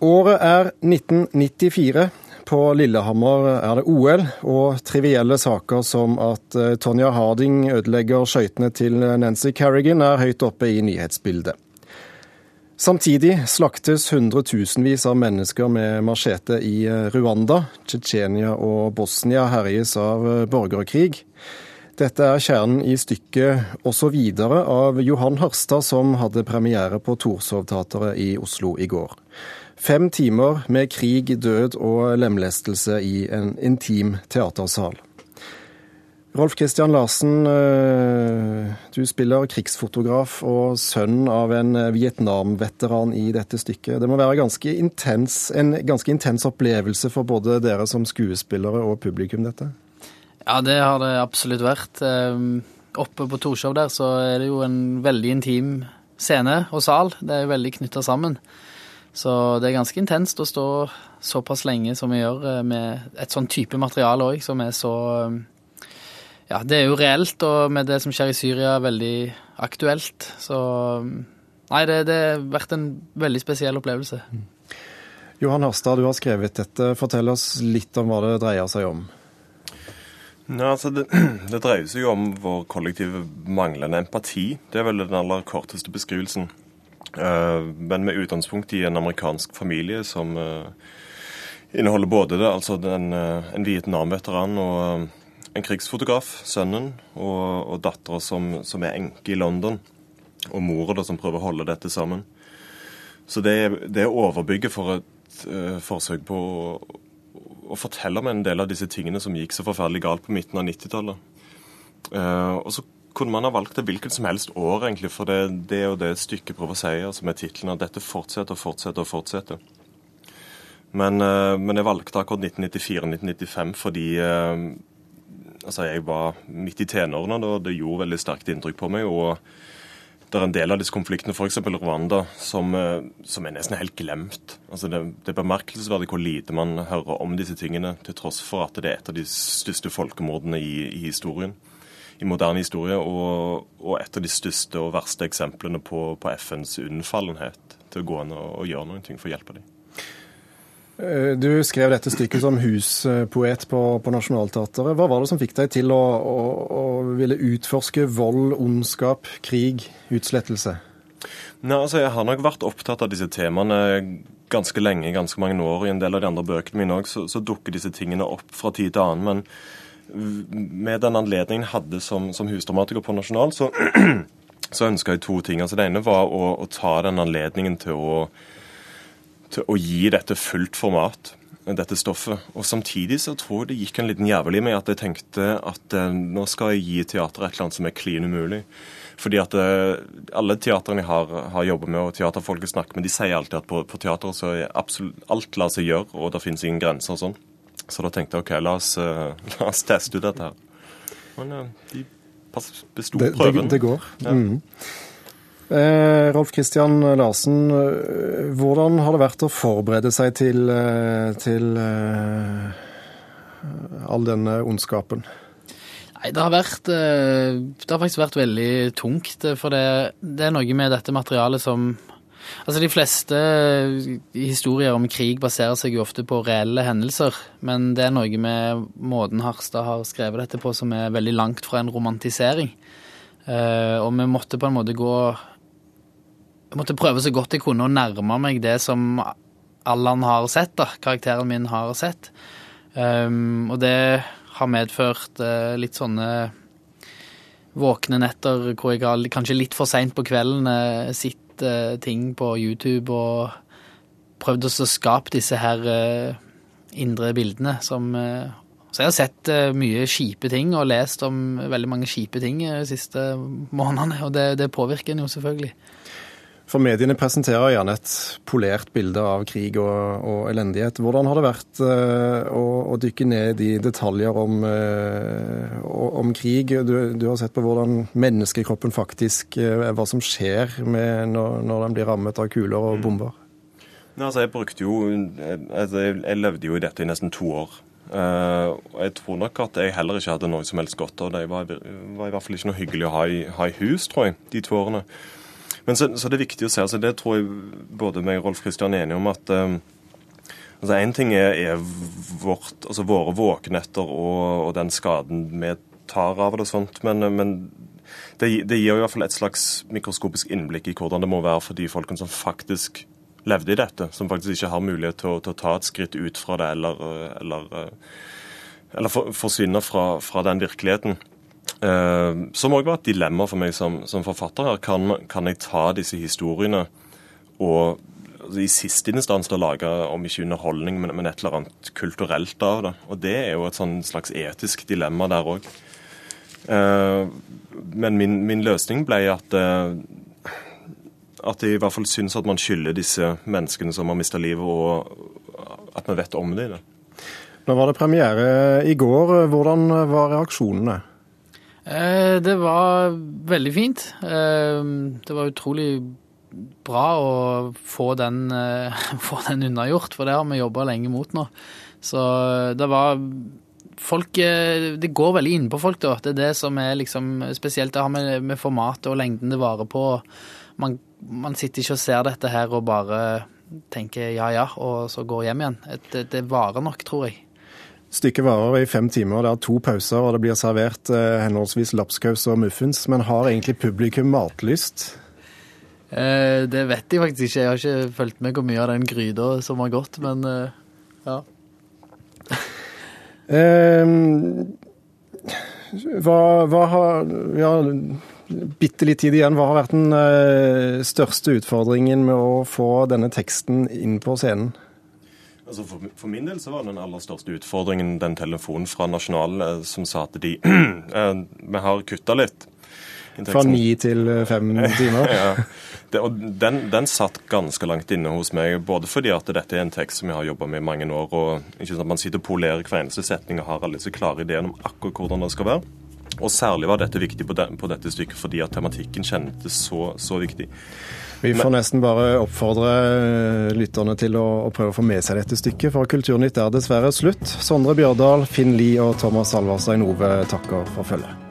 Året er 1994. På Lillehammer er det OL, og trivielle saker som at eh, Tonja Harding ødelegger skøytene til Nancy Carrigan, er høyt oppe i nyhetsbildet. Samtidig slaktes hundretusenvis av mennesker med machete i eh, Rwanda. Tsjetsjenia og Bosnia herjes av eh, borgerkrig. Dette er kjernen i stykket 'Og så videre' av Johan Harstad, som hadde premiere på Torshov-teatret i Oslo i går. Fem timer med krig, død og lemlestelse i en intim teatersal. Rolf Christian Larsen, eh, du spiller krigsfotograf og sønn av en Vietnam-veteran i dette stykket. Det må være ganske intens, en ganske intens opplevelse for både dere som skuespillere og publikum, dette? Ja, det har det absolutt vært. Eh, oppe på Torshov der så er det jo en veldig intim scene og sal. Det er jo veldig knytta sammen. Så det er ganske intenst å stå såpass lenge som vi gjør eh, med et sånn type materiale òg, som er så eh, Ja, det er jo reelt, og med det som skjer i Syria, veldig aktuelt. Så Nei, det, det har vært en veldig spesiell opplevelse. Mm. Johan Harstad, du har skrevet dette. Fortell oss litt om hva det dreier seg om. Ja, altså det, det, dreier seg jo om vår kollektive manglende empati. Det er vel den aller korteste beskrivelsen. Eh, men med utgangspunkt i en amerikansk familie som eh, inneholder både det, altså den, eh, en Vietnam-veteran og en krigsfotograf, sønnen, og, og dattera som, som, er enke i London, og mora som prøver å holde dette sammen. Så det, det overbygget for et uh, forsøk på å, å, fortelle om en del av disse tingene som gikk så forferdelig galt på midten av 90-tallet. Uh, og så kunne man ha valgt det hvilket som helst år, egentlig, for det, det jo det stykket prøver å si, altså med tittelen at dette fortsetter og fortsetter og fortsetter. Men, uh, men jeg valgte akkurat 1994-1995 fordi uh, altså jeg var midt i tenårene da, det gjorde veldig sterkt inntrykk på meg. og det er en del av disse konfliktene, f.eks. Rwanda, som, eh, som, er nesten helt glemt. Altså det, det, er bemerkelsesverdig hvor lite man hører om disse tingene, til tross for at det er et av de største folkemordene i, i historien i moderne historie, og, og, et av de største og verste eksemplene på, på FNs unnfallenhet til å gå inn og, og gjøre noe for å hjelpe dem. Eh, du skrev dette stykket som huspoet på, på Nationaltheatret. Hva var det som fikk deg til å, å, å ville utforske vold, ondskap, krig, utslettelse? Nei, altså Jeg har nok vært opptatt av disse temaene ganske lenge, ganske mange år. I en del av de andre bøkene mine òg så, så, dukker disse tingene opp fra tid til annen. men med den anledningen jeg hadde som, som husdramatiker på Nasjonal, så, så ønska jeg to ting. Altså Det ene var å, å ta den anledningen til å, til å gi dette fullt format dette stoffet. Og Samtidig så tror jeg det gikk en liten jævel i meg at jeg tenkte at eh, nå skal jeg gi teater et eller annet som er klin umulig. Fordi at eh, Alle teatrene jeg har, har jobbet med, og teaterfolket snakker med, de sier alltid at på, på teater så er absolutt alt lar seg gjøre, og det finnes ingen grenser og sånn. Så da tenkte jeg OK, la oss, uh, la oss teste ut dette her. Men de besto prøven. Det, det, går. Ja. Mm. Eh, Rolf Kristian Larsen, eh, hvordan har det vært å forberede seg til, til uh, all denne ondskapen? Nei, det har vært Det har faktisk vært veldig tungt. For det, det er noe med dette materialet som Altså De fleste historier om krig baserer seg jo ofte på reelle hendelser, men det er noe med måten Harstad har skrevet dette på som er veldig langt fra en romantisering. Og vi måtte på en måte gå Jeg måtte prøve så godt jeg kunne å nærme meg det som Allan har sett, da, karakteren min har sett. Um, og det har medført uh, litt sånne våkne netter hvor jeg har kanskje litt for seint på kvelden uh, sett uh, ting på YouTube og prøvd å skape disse her indre bildene som Så jeg har sett mye kjipe ting og lest om veldig mange kjipe ting de siste månedene, og det, det påvirker en jo selvfølgelig. For mediene presenterer gjerne et polert bilde av krig og, og elendighet. Hvordan har det vært uh, å, å, dykke ned i detaljer om, uh, om krig? Du, du, har sett på hvordan menneskekroppen faktisk uh, Hva som skjer når, når, den blir rammet av kuler og mm. bomber? Ja, altså, jeg brukte jo altså, jeg, levde jo i dette i nesten to år. Uh, jeg tror nok at jeg heller ikke hadde noe som helst godt av det. Det var, var, i hvert fall ikke noe hyggelig å ha i, ha i hus, tror jeg, de to årene. Men så, så det er viktig å se, altså det tror jeg både meg og Rolf Kristian er enige om, at um, altså ting er, er vårt, altså våre våkenetter og, og, den skaden vi tar av det og sånt, men, men det, det, gir i hvert fall et slags mikroskopisk innblikk i hvordan det må være for de folkene som faktisk levde i dette, som faktisk ikke har mulighet til å, til å ta et skritt ut fra det eller, eller, eller for, forsvinne fra, fra, den virkeligheten. Eh, som òg var et dilemma for meg som, som forfatter. her. Kan, kan, jeg ta disse historiene og altså, i siste instans lage, om ikke underholdning, men, men, et eller annet kulturelt av det? Og det er jo et sånn slags etisk dilemma der òg. Uh, men min, min, løsning ble at uh, at jeg i hvert fall syns at man skylder disse menneskene som har mista livet, og at man vet om det. Nå var det premiere i går. Hvordan var reaksjonene? Eh, det var veldig fint. Det var utrolig bra å få den, få den unnagjort, for det har vi jobba lenge mot nå. Så det var folk eh, Det går veldig inn på folk, da. Det er det som er liksom spesielt. Det har med, med formatet og lengden det varer på. Man, man, sitter ikke og ser dette her og bare tenker ja ja, og så går hjem igjen. Det, det varer nok, tror jeg. Stykket varer i fem timer, det er to pauser og det blir servert eh, henholdsvis lapskaus og muffins. Men har egentlig publikum matlyst? Eh, det vet jeg faktisk ikke. Jeg har ikke fulgt med hvor mye av den gryta som har gått, men eh, ja. Ehm, hva, hva har ja, bitte litt tid igjen. Hva har vært den største utfordringen med å få denne teksten inn på scenen? Altså for, for, min del så var den aller største utfordringen den telefonen fra Nasjonal eh, som sa at de uh, Vi har kutta litt. Fra ni til fem timer? ja. Det, og den, den, satt ganske langt inne hos meg, både fordi at dette er en tekst som jeg har jobba med i mange år, og ikke sånn at man sitter og polerer hver eneste setning og har alle disse klare ideene om akkurat hvordan det skal være. Og særlig var dette viktig på, den, på dette stykket fordi at tematikken kjentes så, så viktig. Vi får nesten bare oppfordre lytterne til å, å, prøve å få med seg dette stykket, for Kulturnytt er dessverre slutt. Sondre Bjørdal, Finn Lie og Thomas Alvarstein Ove takker for følget.